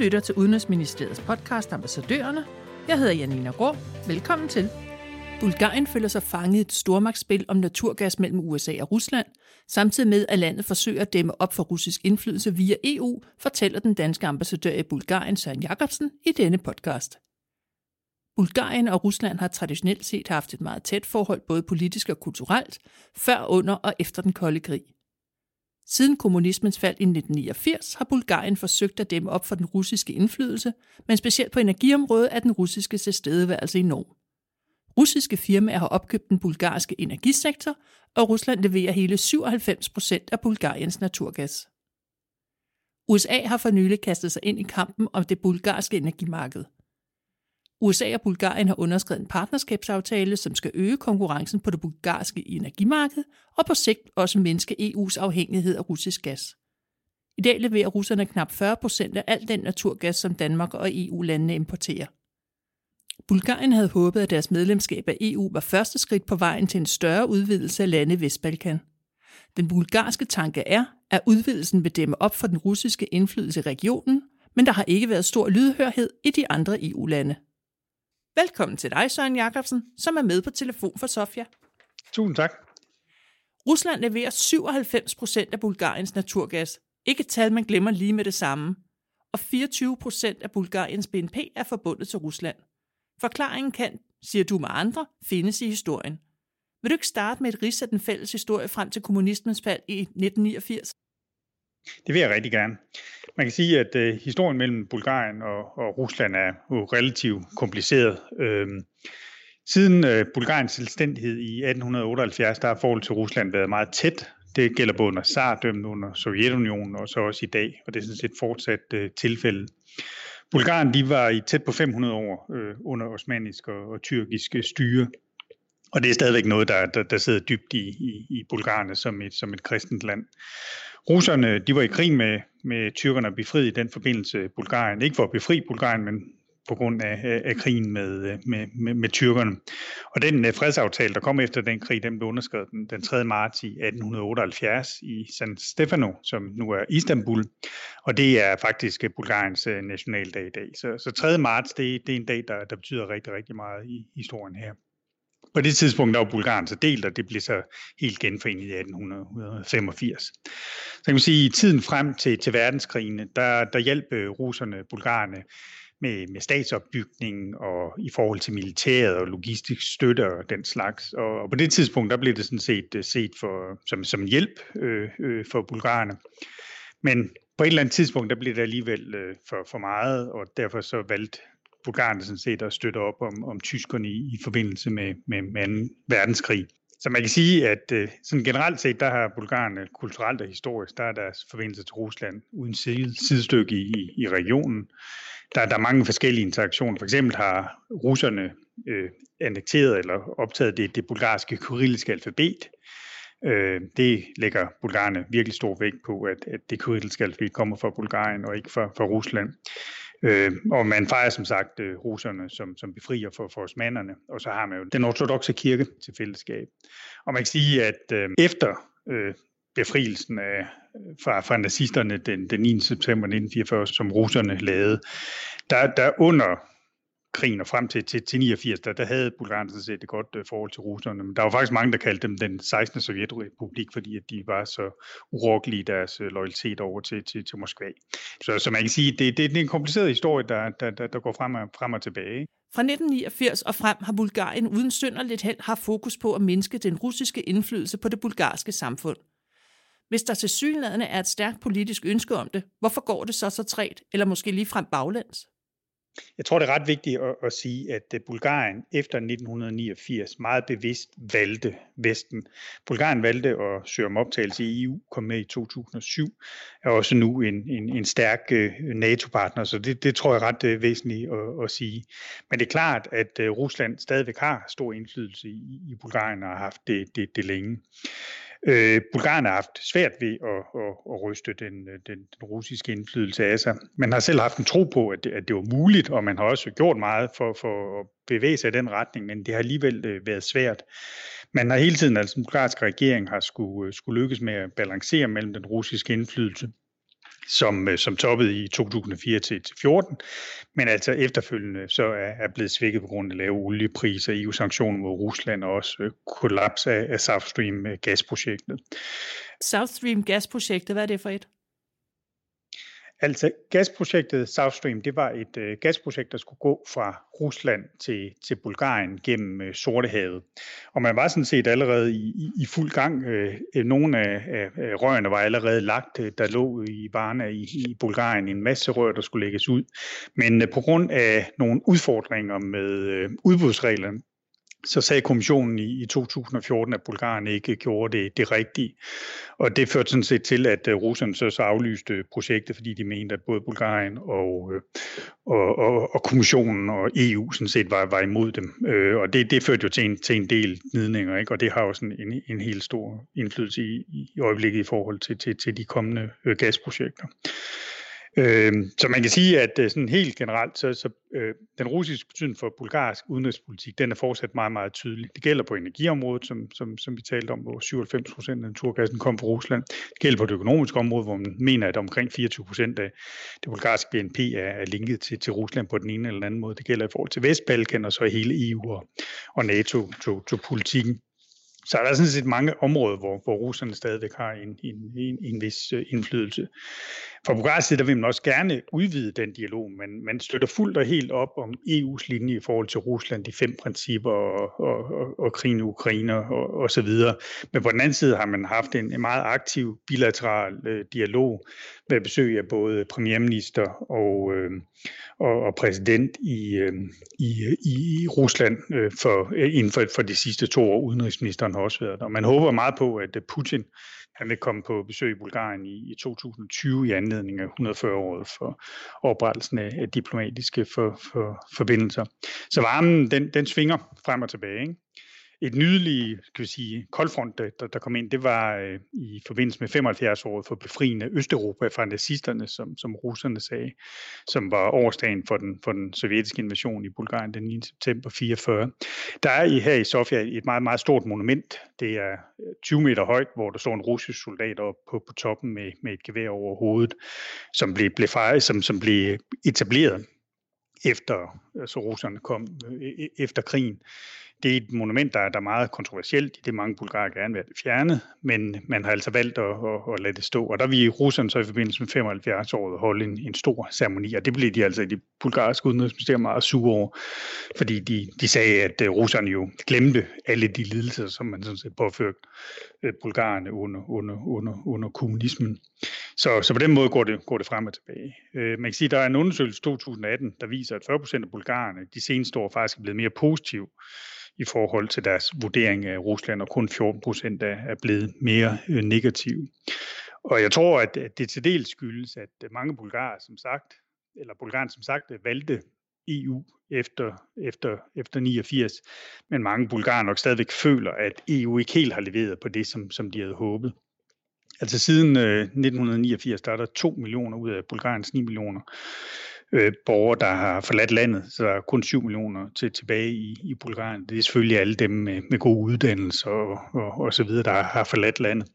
lytter til Udenrigsministeriets podcast Ambassadørerne. Jeg hedder Janina Grå. Velkommen til. Bulgarien føler sig fanget i et stormagtsspil om naturgas mellem USA og Rusland, samtidig med at landet forsøger at dæmme op for russisk indflydelse via EU, fortæller den danske ambassadør i Bulgarien Søren Jacobsen i denne podcast. Bulgarien og Rusland har traditionelt set haft et meget tæt forhold både politisk og kulturelt, før, under og efter den kolde krig. Siden kommunismens fald i 1989 har Bulgarien forsøgt at dæmme op for den russiske indflydelse, men specielt på energiområdet er den russiske tilstedeværelse enorm. Russiske firmaer har opkøbt den bulgarske energisektor, og Rusland leverer hele 97 procent af Bulgariens naturgas. USA har for nylig kastet sig ind i kampen om det bulgarske energimarked – USA og Bulgarien har underskrevet en partnerskabsaftale, som skal øge konkurrencen på det bulgarske energimarked og på sigt også mindske EU's afhængighed af russisk gas. I dag leverer russerne knap 40 procent af al den naturgas, som Danmark og EU-landene importerer. Bulgarien havde håbet, at deres medlemskab af EU var første skridt på vejen til en større udvidelse af lande i Vestbalkan. Den bulgarske tanke er, at udvidelsen vil dæmme op for den russiske indflydelse i regionen, men der har ikke været stor lydhørhed i de andre EU-lande. Velkommen til dig, Søren Jacobsen, som er med på telefon for Sofia. Tusind tak. Rusland leverer 97 procent af Bulgariens naturgas. Ikke et tal, man glemmer lige med det samme. Og 24 procent af Bulgariens BNP er forbundet til Rusland. Forklaringen kan, siger du med andre, findes i historien. Vil du ikke starte med et ris af den fælles historie frem til kommunismens fald i 1989? Det vil jeg rigtig gerne. Man kan sige, at øh, historien mellem Bulgarien og, og Rusland er jo relativt kompliceret. Øhm, siden øh, Bulgariens selvstændighed i 1878, der har forholdet til Rusland været meget tæt. Det gælder både under Tsardømmet, under Sovjetunionen og så også i dag, og det er sådan set fortsat øh, tilfælde. Bulgarien de var i tæt på 500 år øh, under osmanisk og, og tyrkisk styre. Og det er stadigvæk noget, der, der, der sidder dybt i, i, i Bulgarien som et, som et kristent land. Russerne de var i krig med, med tyrkerne og befriede i den forbindelse Bulgarien. Ikke for at befri Bulgarien, men på grund af, af, af krigen med, med, med, med tyrkerne. Og den øh, fredsaftale, der kom efter den krig, den blev underskrevet den, den 3. marts i 1878 i San Stefano, som nu er Istanbul. Og det er faktisk øh, Bulgariens øh, nationaldag i dag. Så, så 3. marts, det, det er en dag, der, der betyder rigtig, rigtig meget i historien her. På det tidspunkt der var Bulgarien så delt, og det blev så helt genforenet i 1885. Så kan man sige, at i tiden frem til, til verdenskrigen, der, der hjalp øh, russerne bulgarerne med, med statsopbygning og i forhold til militæret og logistisk støtte og den slags. Og, og på det tidspunkt, der blev det sådan set øh, set for, som, som hjælp øh, øh, for bulgarerne. Men på et eller andet tidspunkt, der blev det alligevel øh, for, for meget, og derfor så valgte bulgarerne sådan set at støtte op om, om tyskerne i, i forbindelse med, med, med 2. verdenskrig. Så man kan sige, at øh, sådan generelt set, der har bulgarerne øh, kulturelt og historisk, der er deres forbindelse til Rusland uden sidestykke i, i, i regionen. Der, der er mange forskellige interaktioner. For eksempel har russerne øh, annekteret eller optaget det, det bulgarske kyrilliske alfabet. Øh, det lægger bulgarerne virkelig stor vægt på, at, at det kyrilliske alfabet kommer fra Bulgarien og ikke fra, fra Rusland. Øh, og man fejrer som sagt øh, russerne som, som befrier for, for osmanderne, og så har man jo den ortodoxe kirke til fællesskab. Og man kan sige, at øh, efter øh, befrielsen af, fra, fra nazisterne den, den 9. september 1944, som russerne lavede, der, der under krigen og frem til, til, til 89, der, der havde Bulgarien sådan set et godt uh, forhold til russerne. Men der var faktisk mange, der kaldte dem den 16. sovjetrepublik, fordi at de var så urokkelige i deres uh, loyalitet over til, til, til Moskva. Så, så man kan sige, det, det, det er en kompliceret historie, der, der, der, der går frem og, frem og tilbage. Fra 1989 og frem har Bulgarien uden synderligt held haft fokus på at mindske den russiske indflydelse på det bulgarske samfund. Hvis der til synlædende er et stærkt politisk ønske om det, hvorfor går det så så træt, eller måske lige frem baglæns? Jeg tror, det er ret vigtigt at, at sige, at øh, Bulgarien efter 1989 meget bevidst valgte Vesten. Bulgarien valgte at søge om optagelse i EU, kom med i 2007, er også nu en, en, en stærk øh, NATO-partner, så det, det tror jeg er ret øh, væsentligt at, at sige. Men det er klart, at Rusland stadigvæk har stor indflydelse i, i Bulgarien og har haft det, det, det længe. Øh, Bulgarien har haft svært ved at, at, at ryste den, øh, den, den russiske indflydelse af sig. Man har selv haft en tro på, at det, at det var muligt, og man har også gjort meget for, for at bevæge sig i den retning, men det har alligevel øh, været svært. Man har hele tiden, altså den bulgarske regering har skulle, øh, skulle lykkes med at balancere mellem den russiske indflydelse som, øh, som toppede i 2004 til 2014, men altså efterfølgende så er, er blevet svækket på grund af lave oliepriser, EU-sanktioner mod Rusland og også øh, kollaps af, af South Stream øh, gasprojektet. South Stream gasprojektet, hvad er det for et? Altså gasprojektet South Stream, det var et øh, gasprojekt, der skulle gå fra Rusland til, til Bulgarien gennem øh, Sortehavet. Og man var sådan set allerede i, i, i fuld gang. Øh, øh nogle af, af, rørene var allerede lagt. Øh, der lå i Varna i, i Bulgarien en masse rør, der skulle lægges ud. Men øh, på grund af nogle udfordringer med øh, udbudsreglerne, så sagde kommissionen i, i 2014, at Bulgarien ikke gjorde det, det rigtige. Og det førte sådan set til, at øh, russerne Rusland så, så aflyste projektet, fordi de mente, at både Bulgarien og, øh, og, og, og kommissionen og EU sådan set var, var imod dem. Øh, og det, det førte jo til en, til en del nidninger, ikke? og det har jo sådan en, en helt stor indflydelse i, i øjeblikket i forhold til, til, til de kommende gasprojekter. Øh, så man kan sige, at øh, sådan helt generelt, så, så øh, den russiske betydning for bulgarsk udenrigspolitik, den er fortsat meget, meget tydelig. Det gælder på energiområdet, som, som, som vi talte om, hvor 97 procent af naturgassen kom fra Rusland. Det gælder på det økonomiske område, hvor man mener, at omkring 24 procent af det bulgarske BNP er, er linket til, til Rusland på den ene eller anden måde. Det gælder i forhold til Vestbalkan og så hele EU og, og NATO-politikken. Så er der sådan set mange områder, hvor, hvor russerne stadigvæk har en, en, en, en vis øh, indflydelse. Fra Bulgarisk side, der vil man også gerne udvide den dialog, men man støtter fuldt og helt op om EU's linje i forhold til Rusland, de fem principper og, og, og, og krigen i Ukraine og, og så videre. Men på den anden side har man haft en, en meget aktiv bilateral øh, dialog med besøg af både premierminister og, øh, og, og præsident i, øh, i, i Rusland øh, for, øh, inden for, for de sidste to år. Udenrigsministeren har også været der. Man håber meget på, at øh, Putin han vil komme på besøg i Bulgarien i, i 2020 i anledning af 140-året for oprettelsen af, af diplomatiske for, for, forbindelser. Så varmen, den, den svinger frem og tilbage. Ikke? Et nydeligt kan vi sige, koldfront, der, der kom ind, det var øh, i forbindelse med 75-året for befriende Østeuropa fra nazisterne, som, som russerne sagde, som var årsdagen for den, for den sovjetiske invasion i Bulgarien den 9. september 44. Der er i, her i Sofia et meget, meget stort monument. Det er øh, 20 meter højt, hvor der står en russisk soldat oppe på, på toppen med, med et gevær over hovedet, som blev, blev, fejret, som, som blev etableret efter altså russerne kom øh, e, e, efter krigen det er et monument, der, er, der er meget kontroversielt. Det mange bulgarer gerne vil have det fjernet, men man har altså valgt at, at, at lade det stå. Og der vil i Rusland så i forbindelse med 75-året holde en, en stor ceremoni, og det blev de altså i det bulgarske udenrigsministerium meget sure over, fordi de, de sagde, at øh, russerne jo glemte alle de lidelser, som man sådan set påførte øh, bulgarerne under, under, under, under kommunismen. Så, så på den måde går det, går det frem og tilbage. Øh, man kan sige, at der er en undersøgelse i 2018, der viser, at 40 procent af bulgarerne de seneste år faktisk er blevet mere positive i forhold til deres vurdering af Rusland, og kun 14 procent er blevet mere negativ. negative. Og jeg tror, at det til dels skyldes, at øh, mange bulgarer, som sagt, eller bulgaren som sagt, valgte EU efter, efter, efter 89, men mange bulgarer nok stadigvæk føler, at EU ikke helt har leveret på det, som, som de havde håbet. Altså siden øh, 1989, der er der 2 millioner ud af Bulgariens 9 millioner øh, borgere, der har forladt landet, så der er kun 7 millioner til, tilbage i, i Bulgarien. Det er selvfølgelig alle dem med, med god uddannelse og, og, og så videre, der har forladt landet.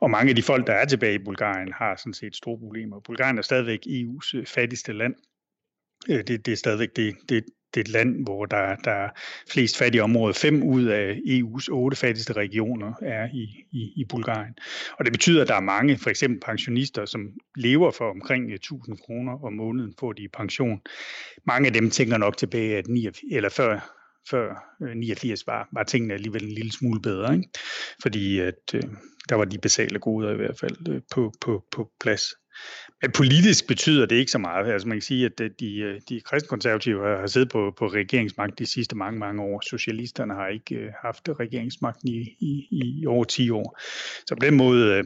Og mange af de folk, der er tilbage i Bulgarien, har sådan set store problemer. Bulgarien er stadigvæk EU's øh, fattigste land. Øh, det, det er stadigvæk det, det, det er et land, hvor der, der er flest fattige områder. Fem ud af EU's otte fattigste regioner er i, i, i Bulgarien. Og det betyder, at der er mange, for eksempel pensionister, som lever for omkring eh, 1000 kroner om måneden, får de pension. Mange af dem tænker nok tilbage, at 9, eller før før eh, 89 var, var tingene alligevel en lille smule bedre, ikke? fordi at, øh, der var de basale goder i hvert fald øh, på, på, på plads. Men politisk betyder det ikke så meget. Altså man kan sige, at de, de kristkonservative har siddet på, på regeringsmagt de sidste mange, mange år. Socialisterne har ikke haft regeringsmagten i, i, i over 10 år. Så på den måde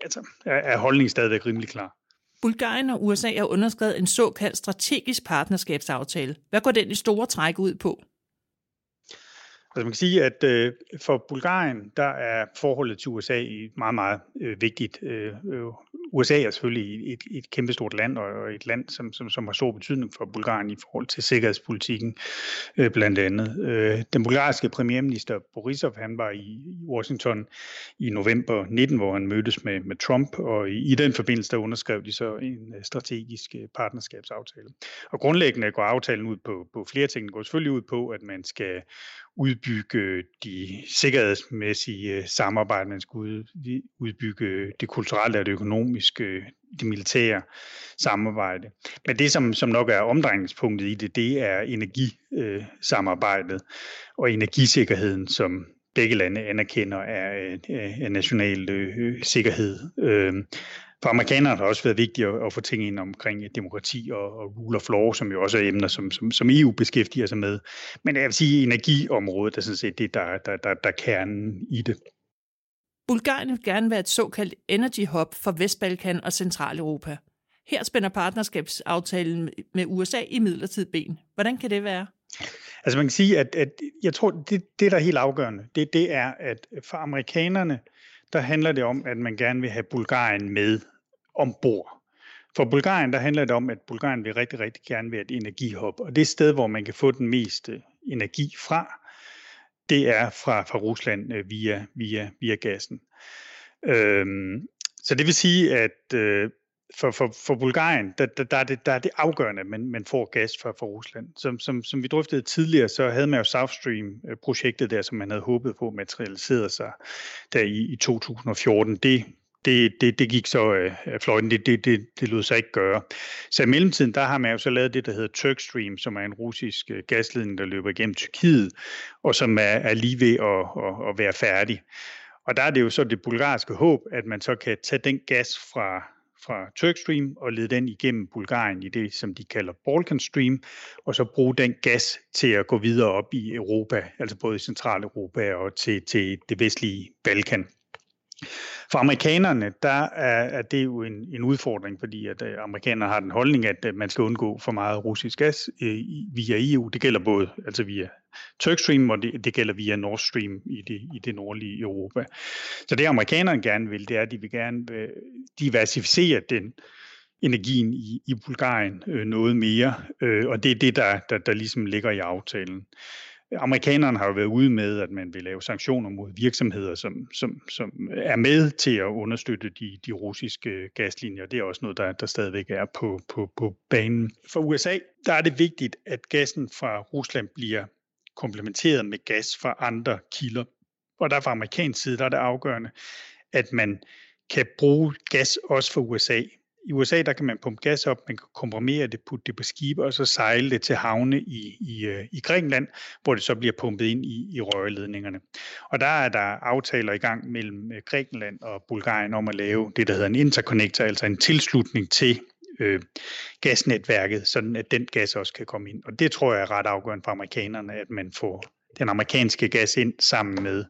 altså, er holdningen stadigvæk rimelig klar. Bulgarien og USA har underskrevet en såkaldt strategisk partnerskabsaftale. Hvad går den i store træk ud på? Altså man kan sige, at øh, for Bulgarien, der er forholdet til USA meget, meget øh, vigtigt. Øh, øh, USA er selvfølgelig et, et kæmpestort land, og et land, som, som, som har stor betydning for Bulgarien i forhold til sikkerhedspolitikken, øh, blandt andet. Øh, den bulgarske premierminister Borisov, han var i Washington i november 19, hvor han mødtes med, med Trump, og i, i den forbindelse der underskrev de så en øh, strategisk øh, partnerskabsaftale. Og grundlæggende går aftalen ud på, på flere ting. Den går selvfølgelig ud på, at man skal udbygge de sikkerhedsmæssige øh, samarbejder, man skal udbygge det kulturelle og det økonomiske, det militære samarbejde. Men det, som, som nok er omdrejningspunktet i det, det er energisamarbejdet øh, og energisikkerheden, som begge lande anerkender er, øh, er national øh, sikkerhed. Øh, for amerikanerne har det også været vigtigt at, at få ting ind omkring øh, demokrati og, og rule of law, som jo også er emner, som, som, som EU beskæftiger sig med. Men jeg vil sige, energiområdet er sådan set det, der, der, der, der er kernen i det. Bulgarien vil gerne være et såkaldt energy hub for Vestbalkan og Centraleuropa. Her spænder partnerskabsaftalen med USA i midlertid ben. Hvordan kan det være? Altså man kan sige, at, at jeg tror, det, det der er helt afgørende, det, det er, at for amerikanerne, der handler det om, at man gerne vil have Bulgarien med ombord. For Bulgarien, der handler det om, at Bulgarien vil rigtig, rigtig gerne være et energihop, og det sted, hvor man kan få den meste energi fra, det er fra, fra Rusland øh, via, via, via gassen. Øhm, så det vil sige, at øh, for, for, for Bulgarien, der, der, der, er det, der er det afgørende, at man, man får gas fra, fra Rusland. Som, som, som vi drøftede tidligere, så havde man jo South Stream-projektet øh, der, som man havde håbet på materialiseret sig der i, i 2014. Det, det, det, det gik så øh, fløjten, det, det, det, det lød sig ikke gøre. Så i mellemtiden, der har man jo så lavet det, der hedder Turkstream, som er en russisk øh, gasledning, der løber igennem Tyrkiet, og som er, er lige ved at, at, at være færdig. Og der er det jo så det bulgarske håb, at man så kan tage den gas fra fra Turkstream og lede den igennem Bulgarien i det, som de kalder Balkan Stream, og så bruge den gas til at gå videre op i Europa, altså både i Centraleuropa og til, til det vestlige Balkan. For amerikanerne, der er, er det jo en, en udfordring, fordi at øh, amerikanerne har den holdning, at øh, man skal undgå for meget russisk gas øh, via EU. Det gælder både altså via Turkstream, og det, det gælder via Nord Stream i det, i det nordlige Europa. Så det amerikanerne gerne vil, det er, at de vil gerne øh, diversificere den energien i, i Bulgarien øh, noget mere, øh, og det er det, der, der, der ligesom ligger i aftalen. Amerikanerne har jo været ude med, at man vil lave sanktioner mod virksomheder, som, som, som er med til at understøtte de, de russiske gaslinjer. Det er også noget, der, der stadigvæk er på, på, på banen. For USA der er det vigtigt, at gassen fra Rusland bliver komplementeret med gas fra andre kilder. Og der fra amerikansk side der er det afgørende, at man kan bruge gas også for USA i USA, der kan man pumpe gas op, man kan komprimere det, putte det på skibe, og så sejle det til havne i, i, øh, i Grækenland, hvor det så bliver pumpet ind i, i rørledningerne. Og der er der aftaler i gang mellem øh, Grækenland og Bulgarien om at lave det, der hedder en interconnector, altså en tilslutning til øh, gasnetværket, sådan at den gas også kan komme ind. Og det tror jeg er ret afgørende for amerikanerne, at man får den amerikanske gas ind sammen med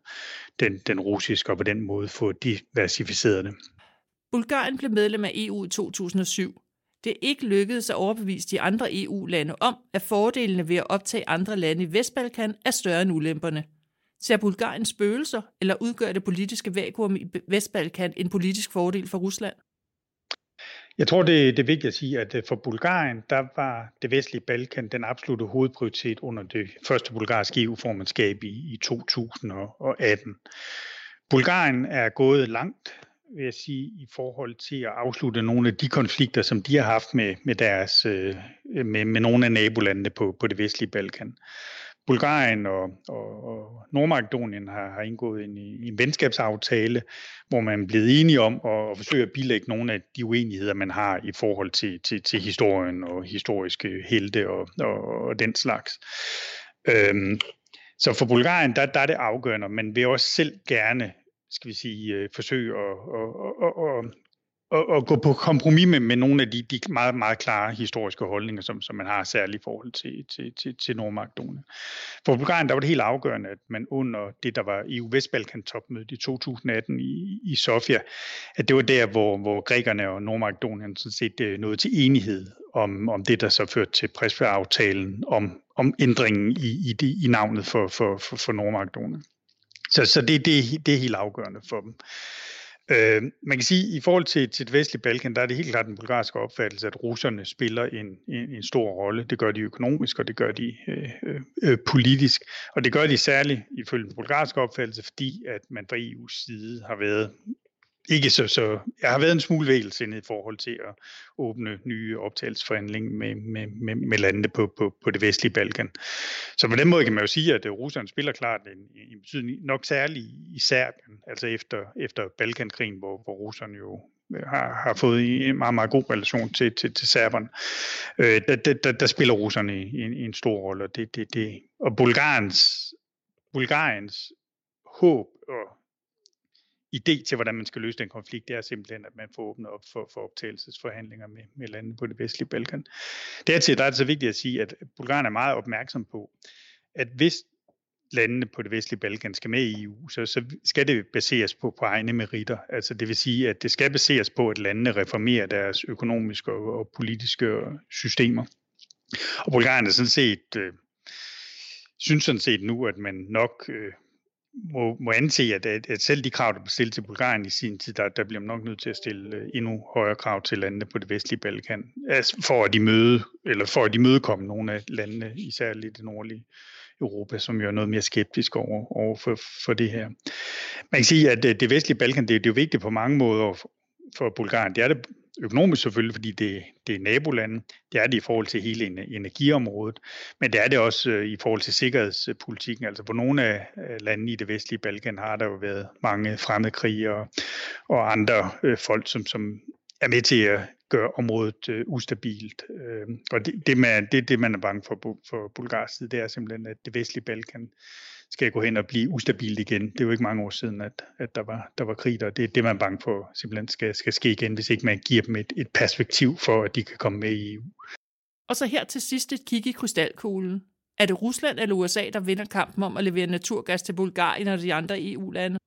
den, den russiske, og på den måde få diversificeret det. Bulgarien blev medlem af EU i 2007. Det er ikke lykkedes at overbevise de andre EU-lande om, at fordelene ved at optage andre lande i Vestbalkan er større end ulemperne. Ser Bulgarien spøgelser, eller udgør det politiske vakuum i Vestbalkan en politisk fordel for Rusland? Jeg tror, det, det er vigtigt at sige, at øh, for Bulgarien, der var det vestlige Balkan den absolute hovedprioritet under det første bulgarske EU-formandskab i, i 2018. Bulgarien er gået langt vil jeg sige, i forhold til at afslutte nogle af de konflikter, som de har haft med, med, deres, øh, med, med nogle af nabolandene på, på det vestlige Balkan. Bulgarien og, og, og Nordmakedonien har, har indgået en, en venskabsaftale, hvor man er blevet enige om at, at forsøge at bilægge nogle af de uenigheder, man har i forhold til, til, til historien og historiske helte og, og, og den slags. Øhm, så for Bulgarien, der, der er det afgørende, men vil også selv gerne skal vi sige, øh, forsøge at, at, at, at, at, at gå på kompromis med, med nogle af de, de meget, meget klare historiske holdninger, som, som man har særligt i forhold til, til, til, til Nordmakedonien. For Bulgarien, der var det helt afgørende, at man under det, der var EU-Vestbalkan-topmødet i 2018 i, i Sofia, at det var der, hvor, hvor grækerne og Nordmakedonien sådan set øh, nåede til enighed om, om det, der så førte til Prespa-aftalen om, om ændringen i, i, det, i navnet for, for, for, for Nordmakedonien. Så, så det, det, det er helt afgørende for dem. Øh, man kan sige, at i forhold til, til det vestlige Balkan, der er det helt klart den bulgarske opfattelse, at russerne spiller en, en, en stor rolle. Det gør de økonomisk, og det gør de øh, øh, politisk. Og det gør de særligt ifølge den bulgarske opfattelse, fordi at man fra EU's side har været ikke så, så jeg har været en smule vægelsindet i forhold til at åbne nye optagelsesforhandlinger med, med, med, med landene på, på, på det vestlige Balkan. Så på den måde kan man jo sige, at øh, Rusland spiller klart en, en betydning, nok særlig i Serbien, altså efter, efter Balkankrigen, hvor, hvor Rusland jo øh, har, har fået en meget, meget god relation til, til, til serberne. Øh, der, der, der spiller russerne en, en stor rolle, og, det, det, det, og Bulgariens, Bulgariens håb og idé til, hvordan man skal løse den konflikt, det er simpelthen, at man får åbnet op for, for optagelsesforhandlinger med, med landene på det vestlige Balkan. Dertil der er det så vigtigt at sige, at Bulgarien er meget opmærksom på, at hvis landene på det vestlige Balkan skal med i EU, så, så skal det baseres på, på egne meritter. Altså det vil sige, at det skal baseres på, at landene reformerer deres økonomiske og, og politiske systemer. Og Bulgarien er sådan set, øh, synes sådan set nu, at man nok øh, må, må anse, at, at, at selv de krav, der blev stillet til Bulgarien i sin tid, der, der bliver man nok nødt til at stille øh, endnu højere krav til landene på det vestlige Balkan, altså for at de møde, eller for at de mødekomme nogle af landene, især lidt det nordlige Europa, som jo er noget mere skeptisk over, over for, for det her. Man kan sige, at det, det vestlige Balkan, det, det er jo vigtigt på mange måder for, Bulgarien. Det er det økonomisk selvfølgelig, fordi det, det er nabolande. Det er det i forhold til hele energiområdet, men det er det også øh, i forhold til sikkerhedspolitikken. Altså på nogle af øh, landene i det vestlige Balkan har der jo været mange fremmedkrige og, og andre øh, folk, som, som er med til at gøre området øh, ustabilt. Øh, og det, det, man, det, det, man er bange for for Bulgars side, det er simpelthen, at det vestlige Balkan skal gå hen og blive ustabilt igen. Det er jo ikke mange år siden, at, at der, var, der var krig, og det er det, man er bange for simpelthen skal, skal ske igen, hvis ikke man giver dem et, et perspektiv for, at de kan komme med i EU. Og så her til sidst et kig i krystalkuglen. Er det Rusland eller USA, der vinder kampen om at levere naturgas til Bulgarien og de andre EU-lande?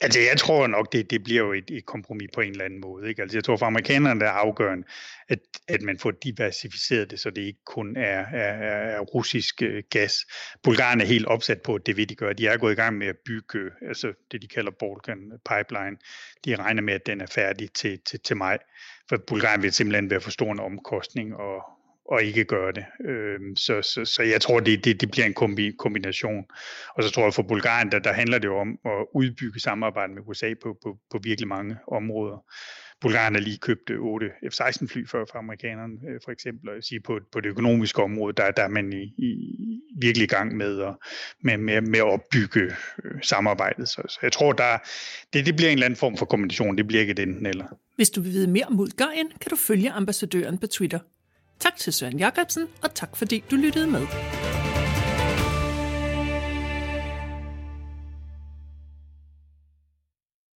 Altså, jeg tror nok, det, det bliver jo et, et kompromis på en eller anden måde. Ikke? Altså, jeg tror for amerikanerne, der er afgørende, at, at man får diversificeret det, så det ikke kun er, er, er russisk øh, gas. Bulgarien er helt opsat på, at det vil de gøre. De er gået i gang med at bygge altså det, de kalder Balkan Pipeline. De regner med, at den er færdig til, til, til maj. For Bulgarien vil simpelthen være for stor en omkostning og, og ikke gøre det. Øh, så, så, så jeg tror, det, det, det bliver en kombi, kombination. Og så tror jeg, for Bulgarien, der, der handler det jo om at udbygge samarbejdet med USA på, på, på virkelig mange områder. Bulgarien har lige købt øh, 8 F-16 fly for, for amerikanerne, øh, for eksempel, og sige på, på det økonomiske område, der, der er man i, i virkelig i gang med at, med, med, med at opbygge øh, samarbejdet. Så, så jeg tror, der, det, det bliver en eller anden form for kombination, det bliver ikke den enten eller. Hvis du vil vide mere om Bulgarien, kan du følge ambassadøren på Twitter. Tak til Søren Jacobsen, og tak fordi du lyttede med.